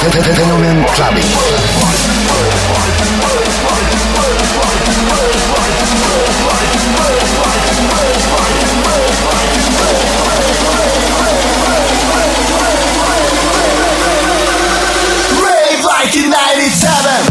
Fenomen Like in 97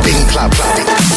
clubbing. clubbing.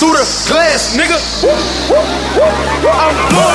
Through the glass, nigga. I'm blowing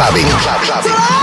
clubbing. clubbing.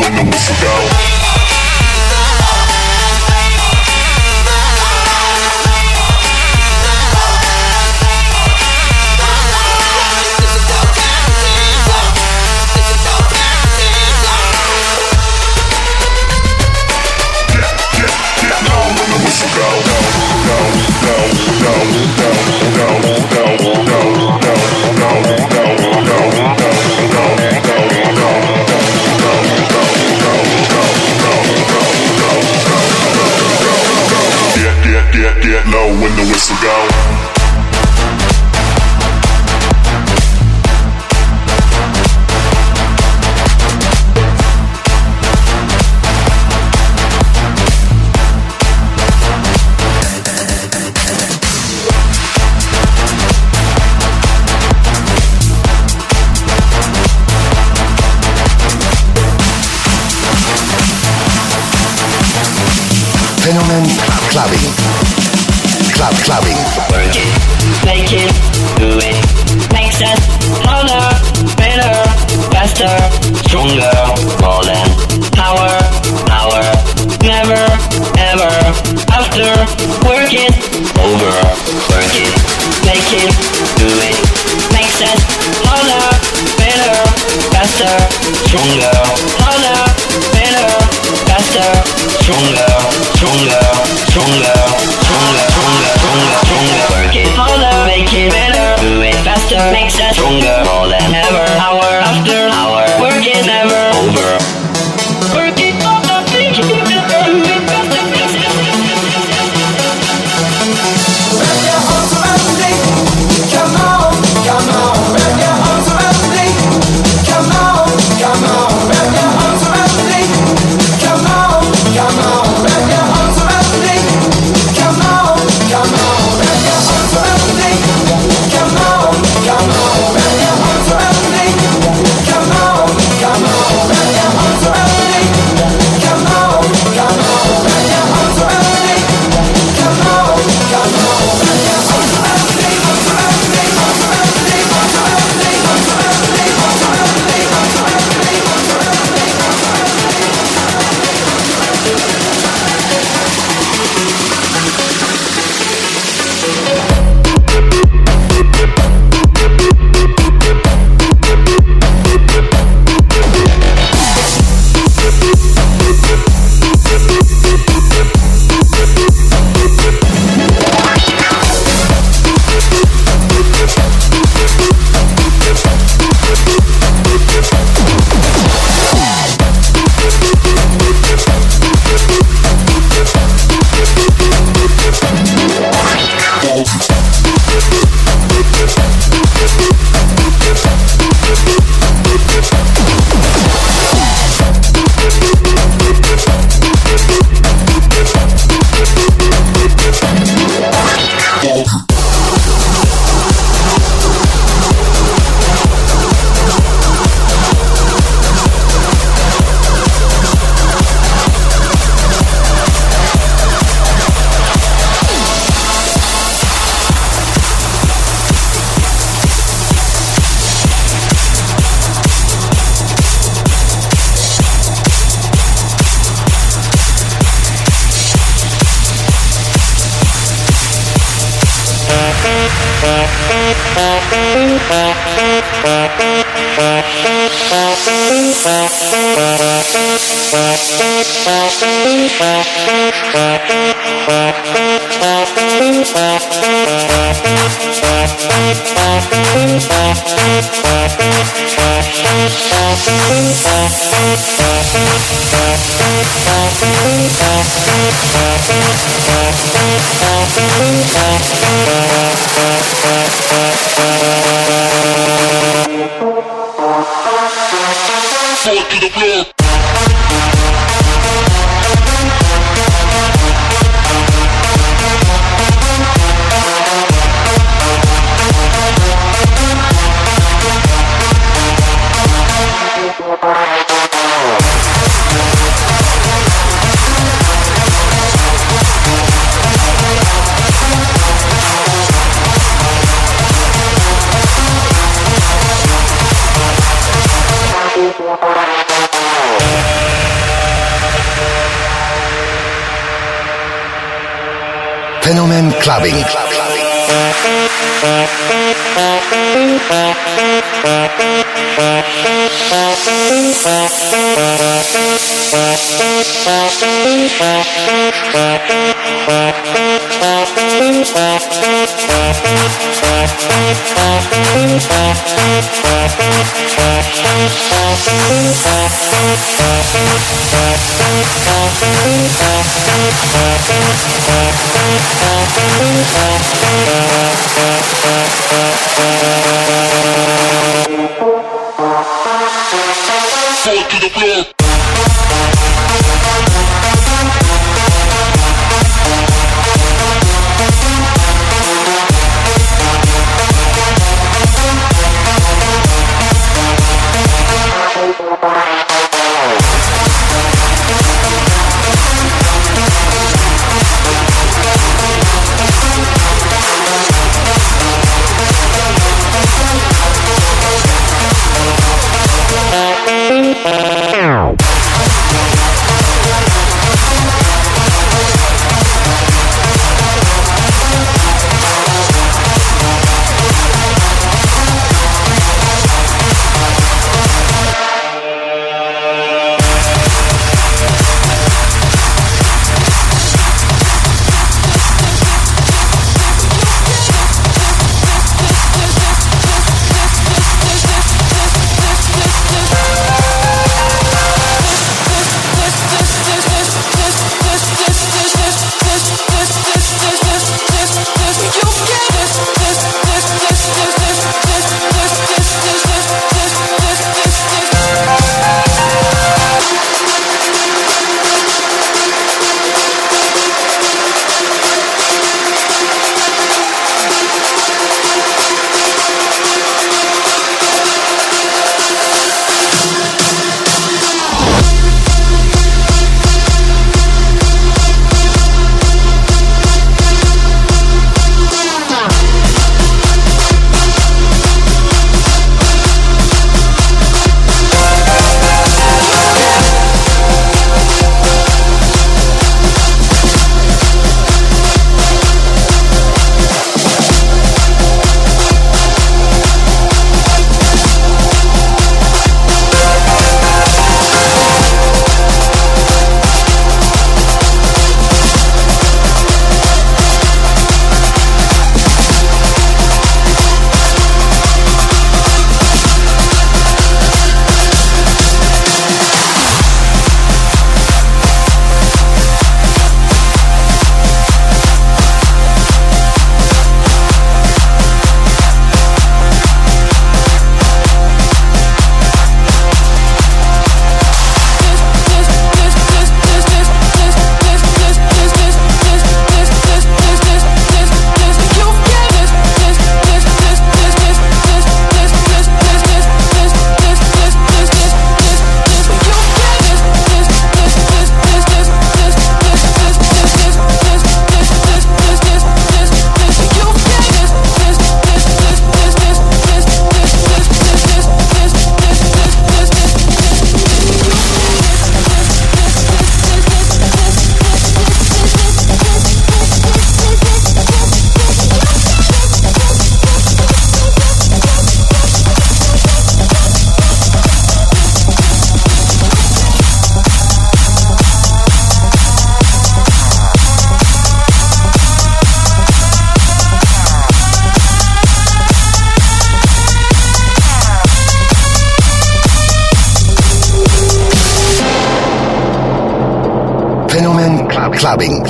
window and look out. The whistle go. Fenomen Clubbing. Club Clubbing. Work it, make it, do it. Makes us harder, better, faster, stronger, more than power, power. Never, ever, after. Work it, over. Work it, make it, do it. Makes us harder, better, faster, stronger, harder, better, faster, stronger, stronger, stronger, stronger, stronger, stronger, stronger. Work harder, make better, do it faster, makes us stronger, more than ever. Hour after hour, work it never over. Fenomen Clubbing.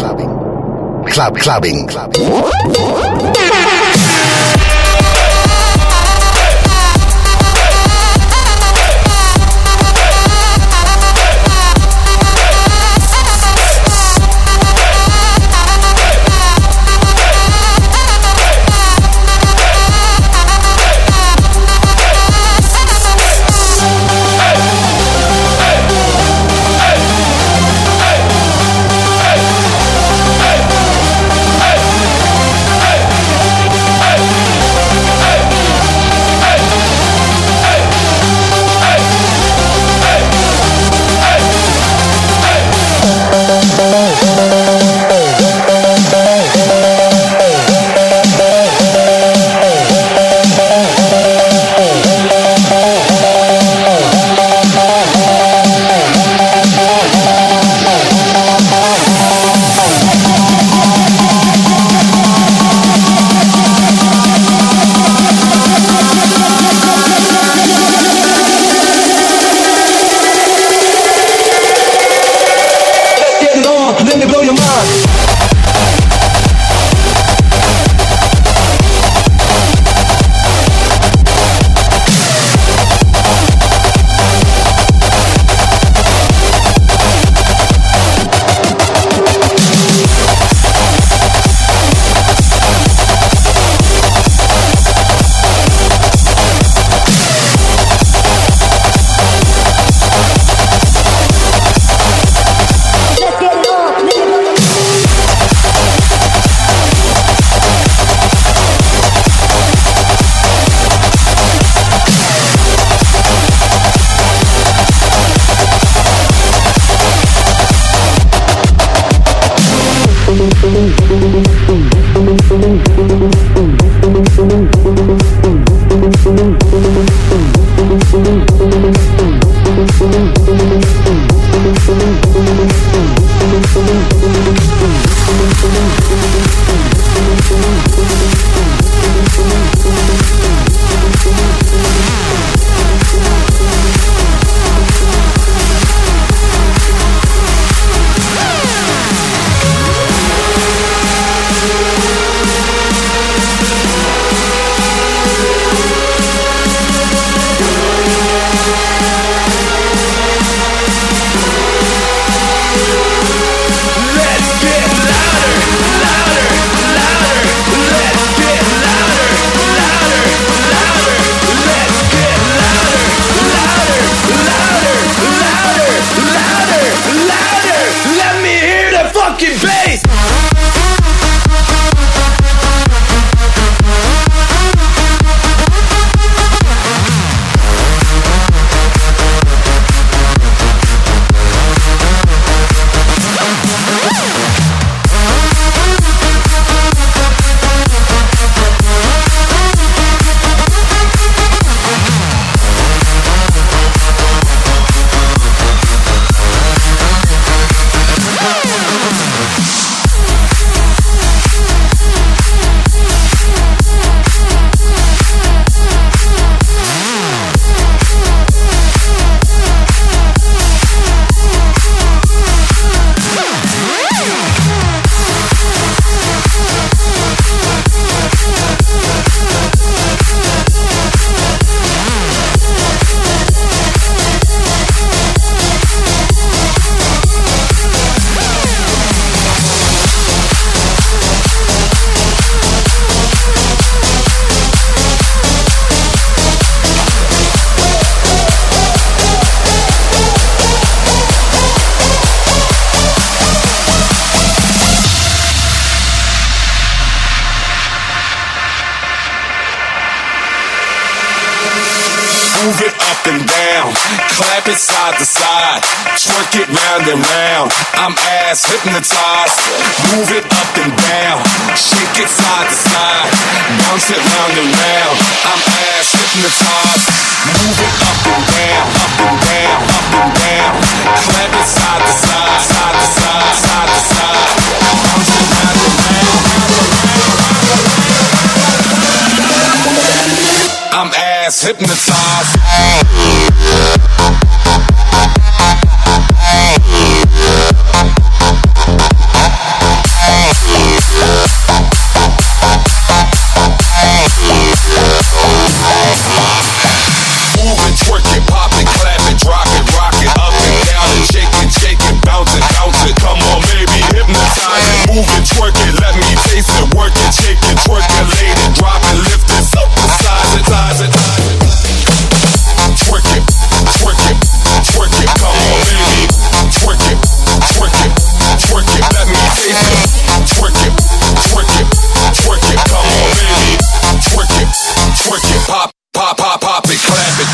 Clubbing. Club clubbing. Hey! Side to side, twerk it round and round. I'm ass hypnotized. Move it up and down, shake it side to side, bounce it round and round. I'm ass hypnotized. Move it up and down, up and down, up and down, clap it side to side, side to side, side to side, bounce it round and round. I'm ass hypnotized. Pop, pop, pop, pop it, clap it.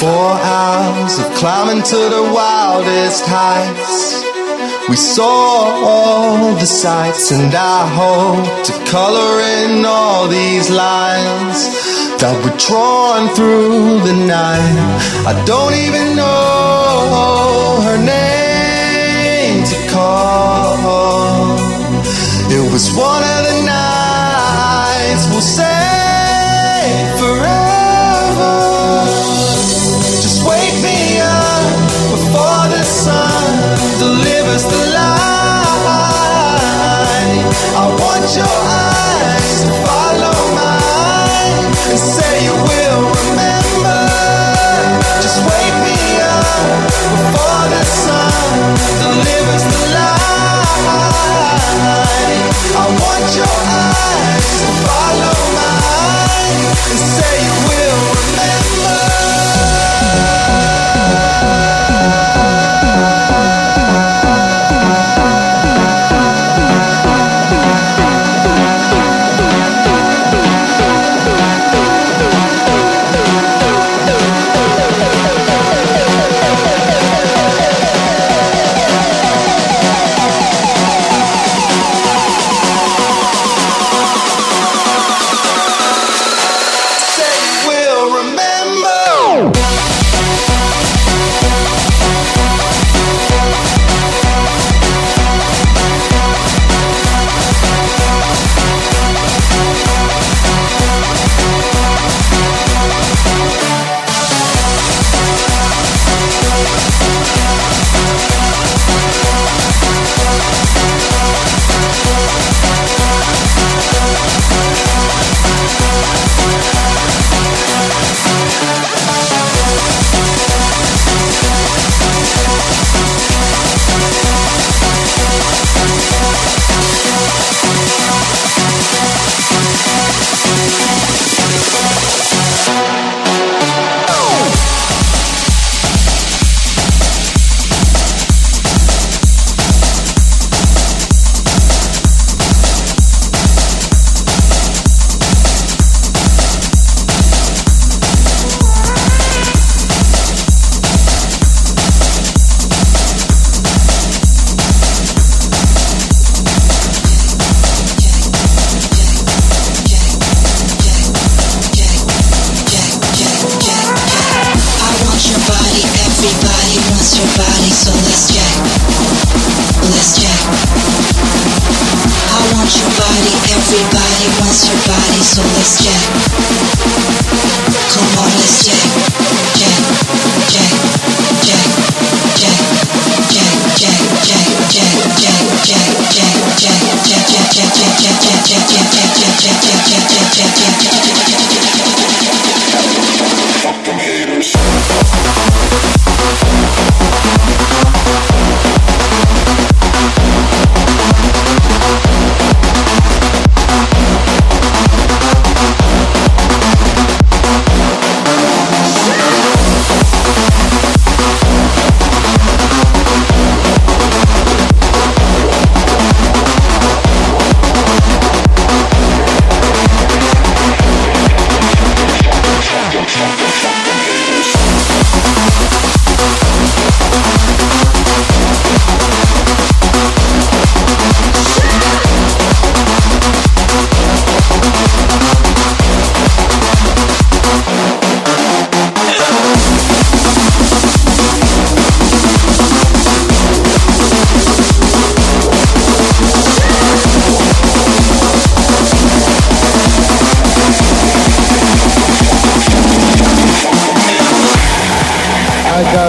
Four hours of climbing to the wildest heights. We saw all the sights, and I hope to color in all these lines that were drawn through the night. I don't even know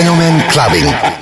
Fenomen Clubbing.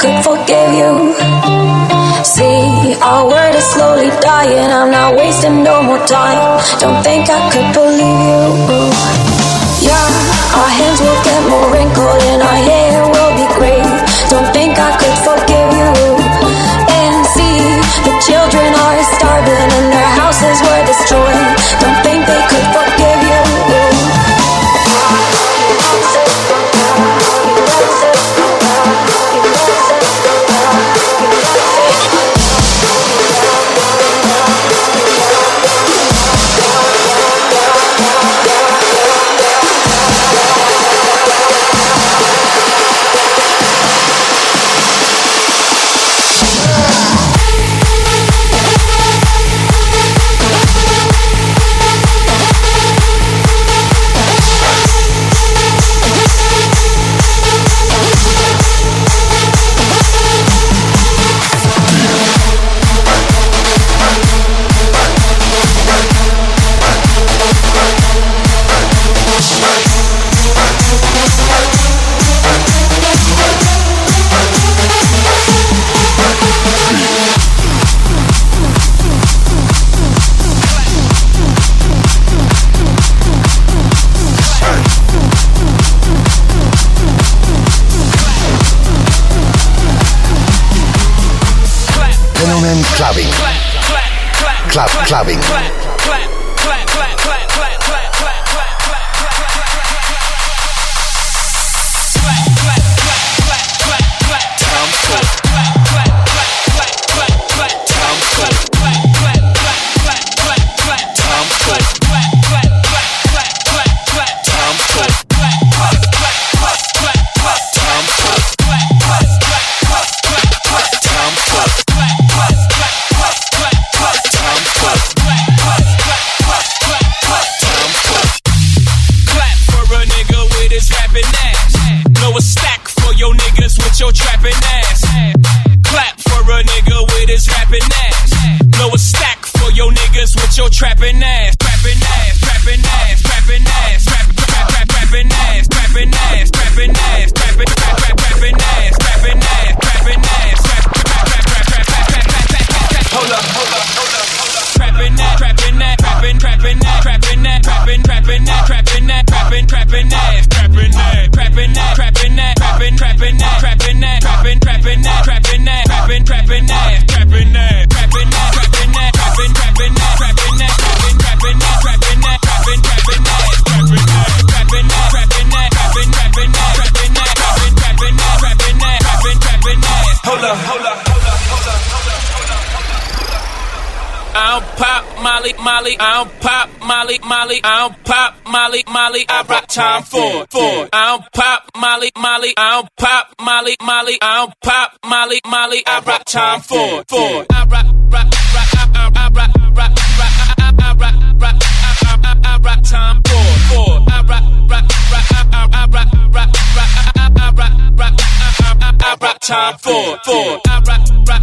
could forgive you. See, our world is slowly dying. I'm not wasting no more time. Don't think I could believe you. Yeah, our hands will get more wrinkled. clubbing. Clap. Molly, Molly, I'll pop Molly, Molly, I'll pop Molly, Molly, I rock time for, for. I'll pop Molly, Molly, I'll pop Molly, Molly, I'll pop Molly, Molly, I rock time for, for. I rock, rock, rock, I, I, I rock, rock, rock, I, I, I rock, rock, I, I, I, I rock time for, for. I rock, rock, rock, I, I, I rock, rock, rock, I, I, I rock, rock, I, I, I, I rock time for, for. I rock, rock,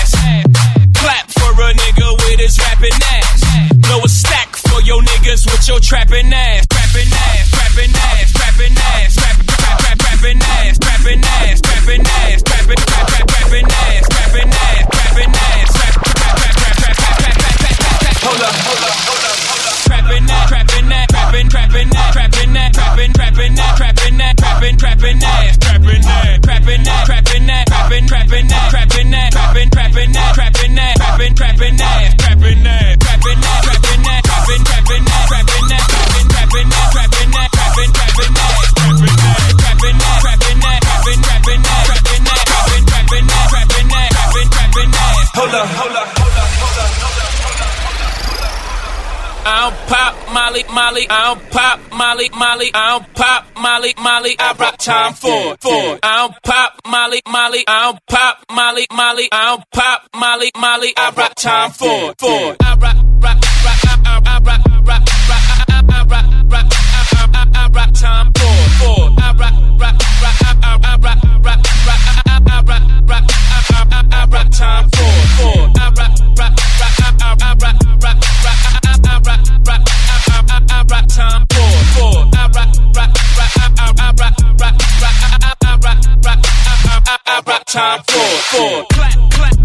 Molly, Molly, I'll pop Molly, Molly, I'll pop Molly, Molly, I rock time for, for. I'll pop Molly, Molly, I'll pop Molly, Molly, I'll pop Molly, Molly, I rock time for, for. I rock, rock, rock, I, I, I rock, rock, rock, I, I, I rock, rock, I, I, I, I rock time time for, for. Clap, clap.